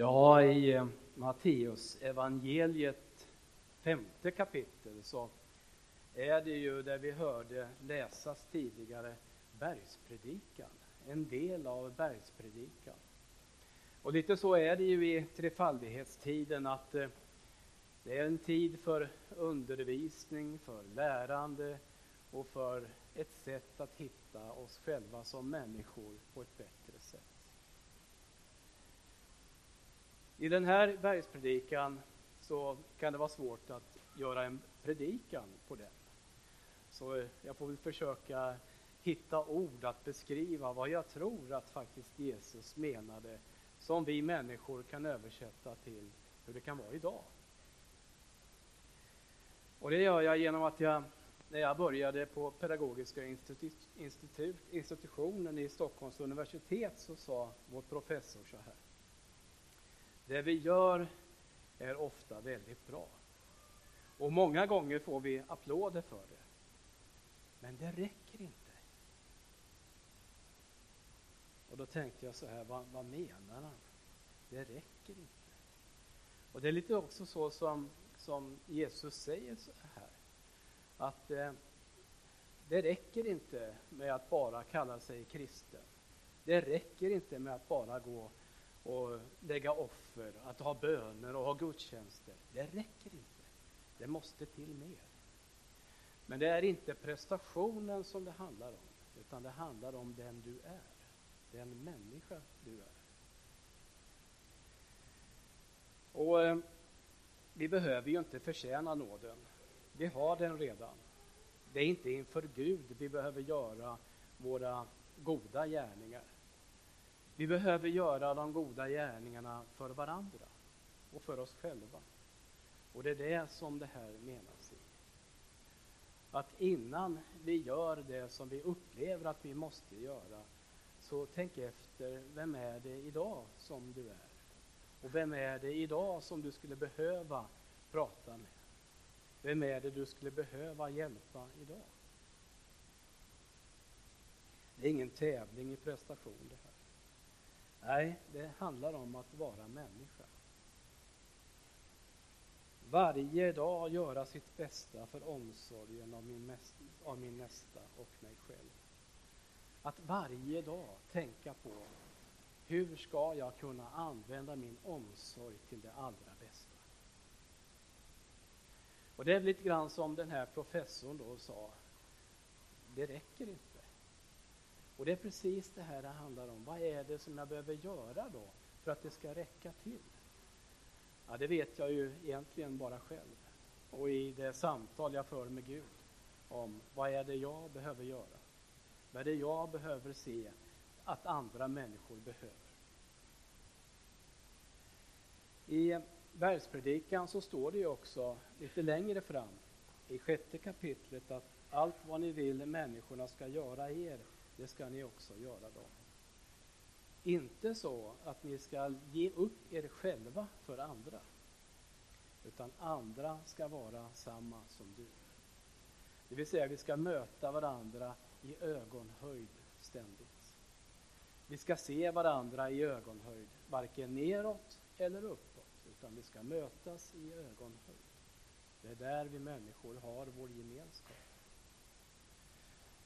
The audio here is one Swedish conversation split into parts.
Ja, i eh, Matteus evangeliet femte kapitel så är det ju där vi hörde läsas tidigare bergspredikan, en del av bergspredikan. Och lite så är det ju i trefaldighetstiden att eh, det är en tid för undervisning, för lärande och för ett sätt att hitta oss själva som människor på ett bättre sätt. I den här bergspredikan så kan det vara svårt att göra en predikan på den. Så jag får väl försöka hitta ord att beskriva vad jag tror att faktiskt Jesus menade som vi människor kan översätta till hur det kan vara idag. Och det gör jag genom att jag, när jag började på Pedagogiska institut, institut, institutionen i Stockholms universitet så sa vår professor så här. Det vi gör är ofta väldigt bra. Och många gånger får vi applåder för det. Men det räcker inte. Och då tänkte jag så här, vad, vad menar han? Det räcker inte. Och det är lite också så som, som Jesus säger så här, att eh, det räcker inte med att bara kalla sig kristen. Det räcker inte med att bara gå och lägga offer, att ha böner och ha gudstjänster. Det räcker inte. Det måste till mer. Men det är inte prestationen som det handlar om, utan det handlar om den du är, den människa du är. Och eh, vi behöver ju inte förtjäna nåden. Vi har den redan. Det är inte inför Gud vi behöver göra våra goda gärningar. Vi behöver göra de goda gärningarna för varandra och för oss själva. Och det är det som det här menas i. Att innan vi gör det som vi upplever att vi måste göra, så tänk efter, vem är det idag som du är? Och vem är det idag som du skulle behöva prata med? Vem är det du skulle behöva hjälpa idag? Det är ingen tävling i prestation det här. Nej, det handlar om att vara människa. Varje dag göra sitt bästa för omsorgen av min, av min nästa och mig själv. Att varje dag tänka på hur ska jag kunna använda min omsorg till det allra bästa? Och det är lite grann som den här professorn då sa, det räcker inte. Och det är precis det här det handlar om. Vad är det som jag behöver göra då för att det ska räcka till? Ja, det vet jag ju egentligen bara själv. Och i det samtal jag för med Gud om vad är det jag behöver göra? Vad är det jag behöver se att andra människor behöver? I bergspredikan så står det ju också lite längre fram i sjätte kapitlet att allt vad ni vill människorna ska göra er, det ska ni också göra dem. Inte så att ni ska ge upp er själva för andra, utan andra ska vara samma som du. Det vill säga, vi ska möta varandra i ögonhöjd ständigt. Vi ska se varandra i ögonhöjd, varken neråt eller uppåt, utan vi ska mötas i ögonhöjd. Det är där vi människor har vår gemenskap.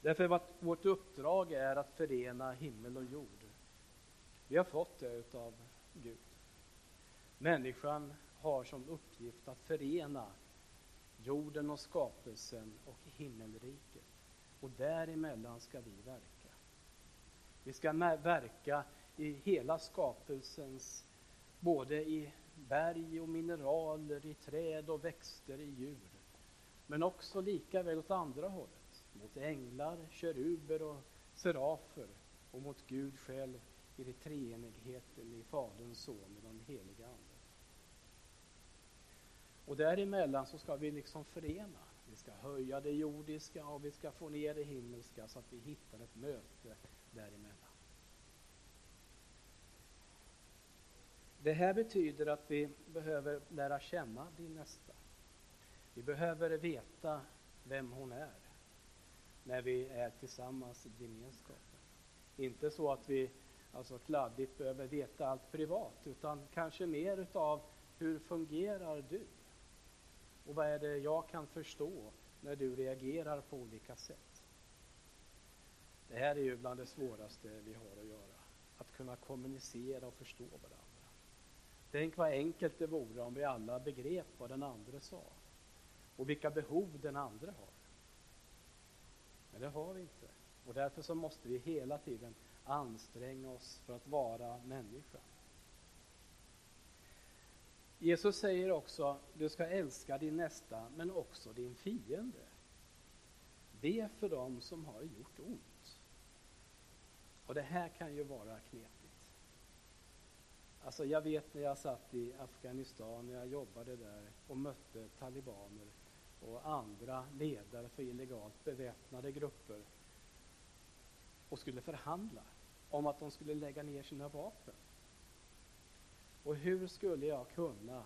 Därför att vårt uppdrag är att förena himmel och jord. Vi har fått det av Gud. Människan har som uppgift att förena jorden och skapelsen och himmelriket. Och däremellan ska vi verka. Vi ska verka i hela skapelsens, både i berg och mineraler, i träd och växter, i djur. Men också lika väl åt andra hållet mot änglar, keruber och serafer och mot Gud själv i det treenigheten i Faderns, Son och den heliga Ande. Och däremellan så ska vi liksom förena. Vi ska höja det jordiska och vi ska få ner det himmelska så att vi hittar ett möte däremellan. Det här betyder att vi behöver lära känna din nästa. Vi behöver veta vem hon är när vi är tillsammans i gemenskapen. Inte så att vi, alltså kladdigt behöver veta allt privat, utan kanske mer utav hur fungerar du? Och vad är det jag kan förstå när du reagerar på olika sätt? Det här är ju bland det svåraste vi har att göra, att kunna kommunicera och förstå varandra. Tänk vad enkelt det vore om vi alla begrep vad den andra sa och vilka behov den andra har. Men det har vi inte. Och därför så måste vi hela tiden anstränga oss för att vara människa. Jesus säger också, du ska älska din nästa men också din fiende. Be för dem som har gjort ont. Och det här kan ju vara knepigt. Alltså jag vet när jag satt i Afghanistan, när jag jobbade där och mötte talibaner och andra ledare för illegalt beväpnade grupper och skulle förhandla om att de skulle lägga ner sina vapen. Och hur skulle jag kunna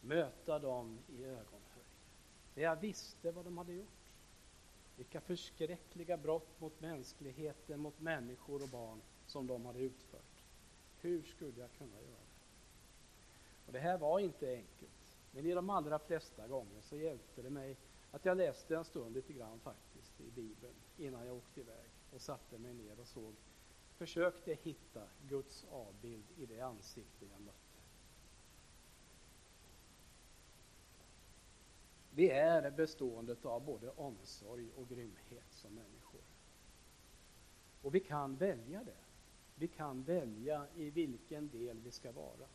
möta dem i ögonhöjd? När jag visste vad de hade gjort. Vilka förskräckliga brott mot mänskligheten, mot människor och barn som de hade utfört. Hur skulle jag kunna göra det? Och det här var inte enkelt. Men i de allra flesta gånger så hjälpte det mig att jag läste en stund lite grann faktiskt i Bibeln innan jag åkte iväg och satte mig ner och såg, försökte hitta Guds avbild i det ansikte jag mötte. Vi är bestående av både omsorg och grymhet som människor. Och vi kan välja det. Vi kan välja i vilken del vi ska vara.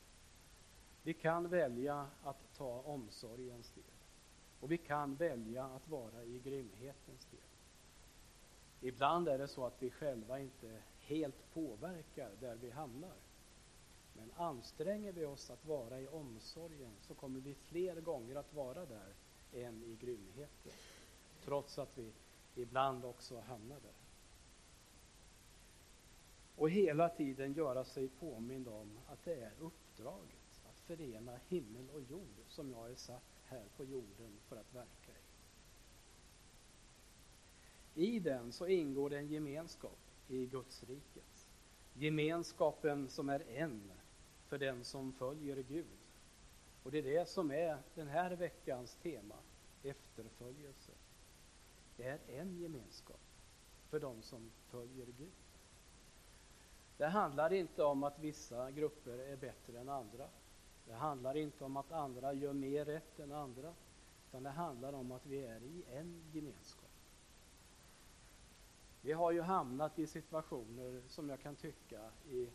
Vi kan välja att ta omsorgens del. Och vi kan välja att vara i grymhetens del. Ibland är det så att vi själva inte helt påverkar där vi hamnar. Men anstränger vi oss att vara i omsorgen så kommer vi fler gånger att vara där än i grymheten. Trots att vi ibland också hamnar där. Och hela tiden göra sig påmind om att det är uppdraget förena himmel och jord som jag är satt här på jorden för att verka i. I den så ingår det en gemenskap i Guds riket. Gemenskapen som är en för den som följer Gud. Och det är det som är den här veckans tema, efterföljelse. Det är en gemenskap för de som följer Gud. Det handlar inte om att vissa grupper är bättre än andra. Det handlar inte om att andra gör mer rätt än andra, utan det handlar om att vi är i en gemenskap. Vi har ju hamnat i situationer som jag kan tycka i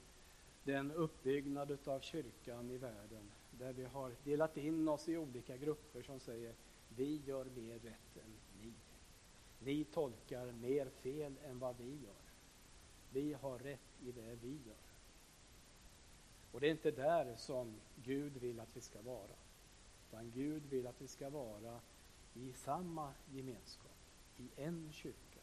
den uppbyggnad av kyrkan i världen där vi har delat in oss i olika grupper som säger vi gör mer rätt än ni. Ni tolkar mer fel än vad vi gör. Vi har rätt i det vi gör. Och det är inte där som Gud vill att vi ska vara. Utan Gud vill att vi ska vara i samma gemenskap, i en kyrka.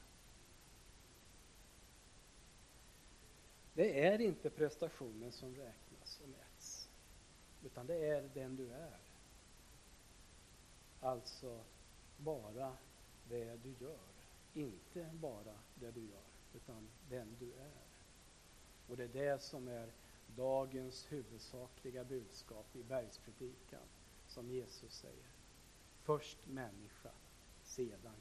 Det är inte prestationen som räknas och mäts, utan det är den du är. Alltså bara det du gör, inte bara det du gör, utan den du är. Och det är det som är dagens huvudsakliga budskap i bergspredikan som Jesus säger. Först människa, sedan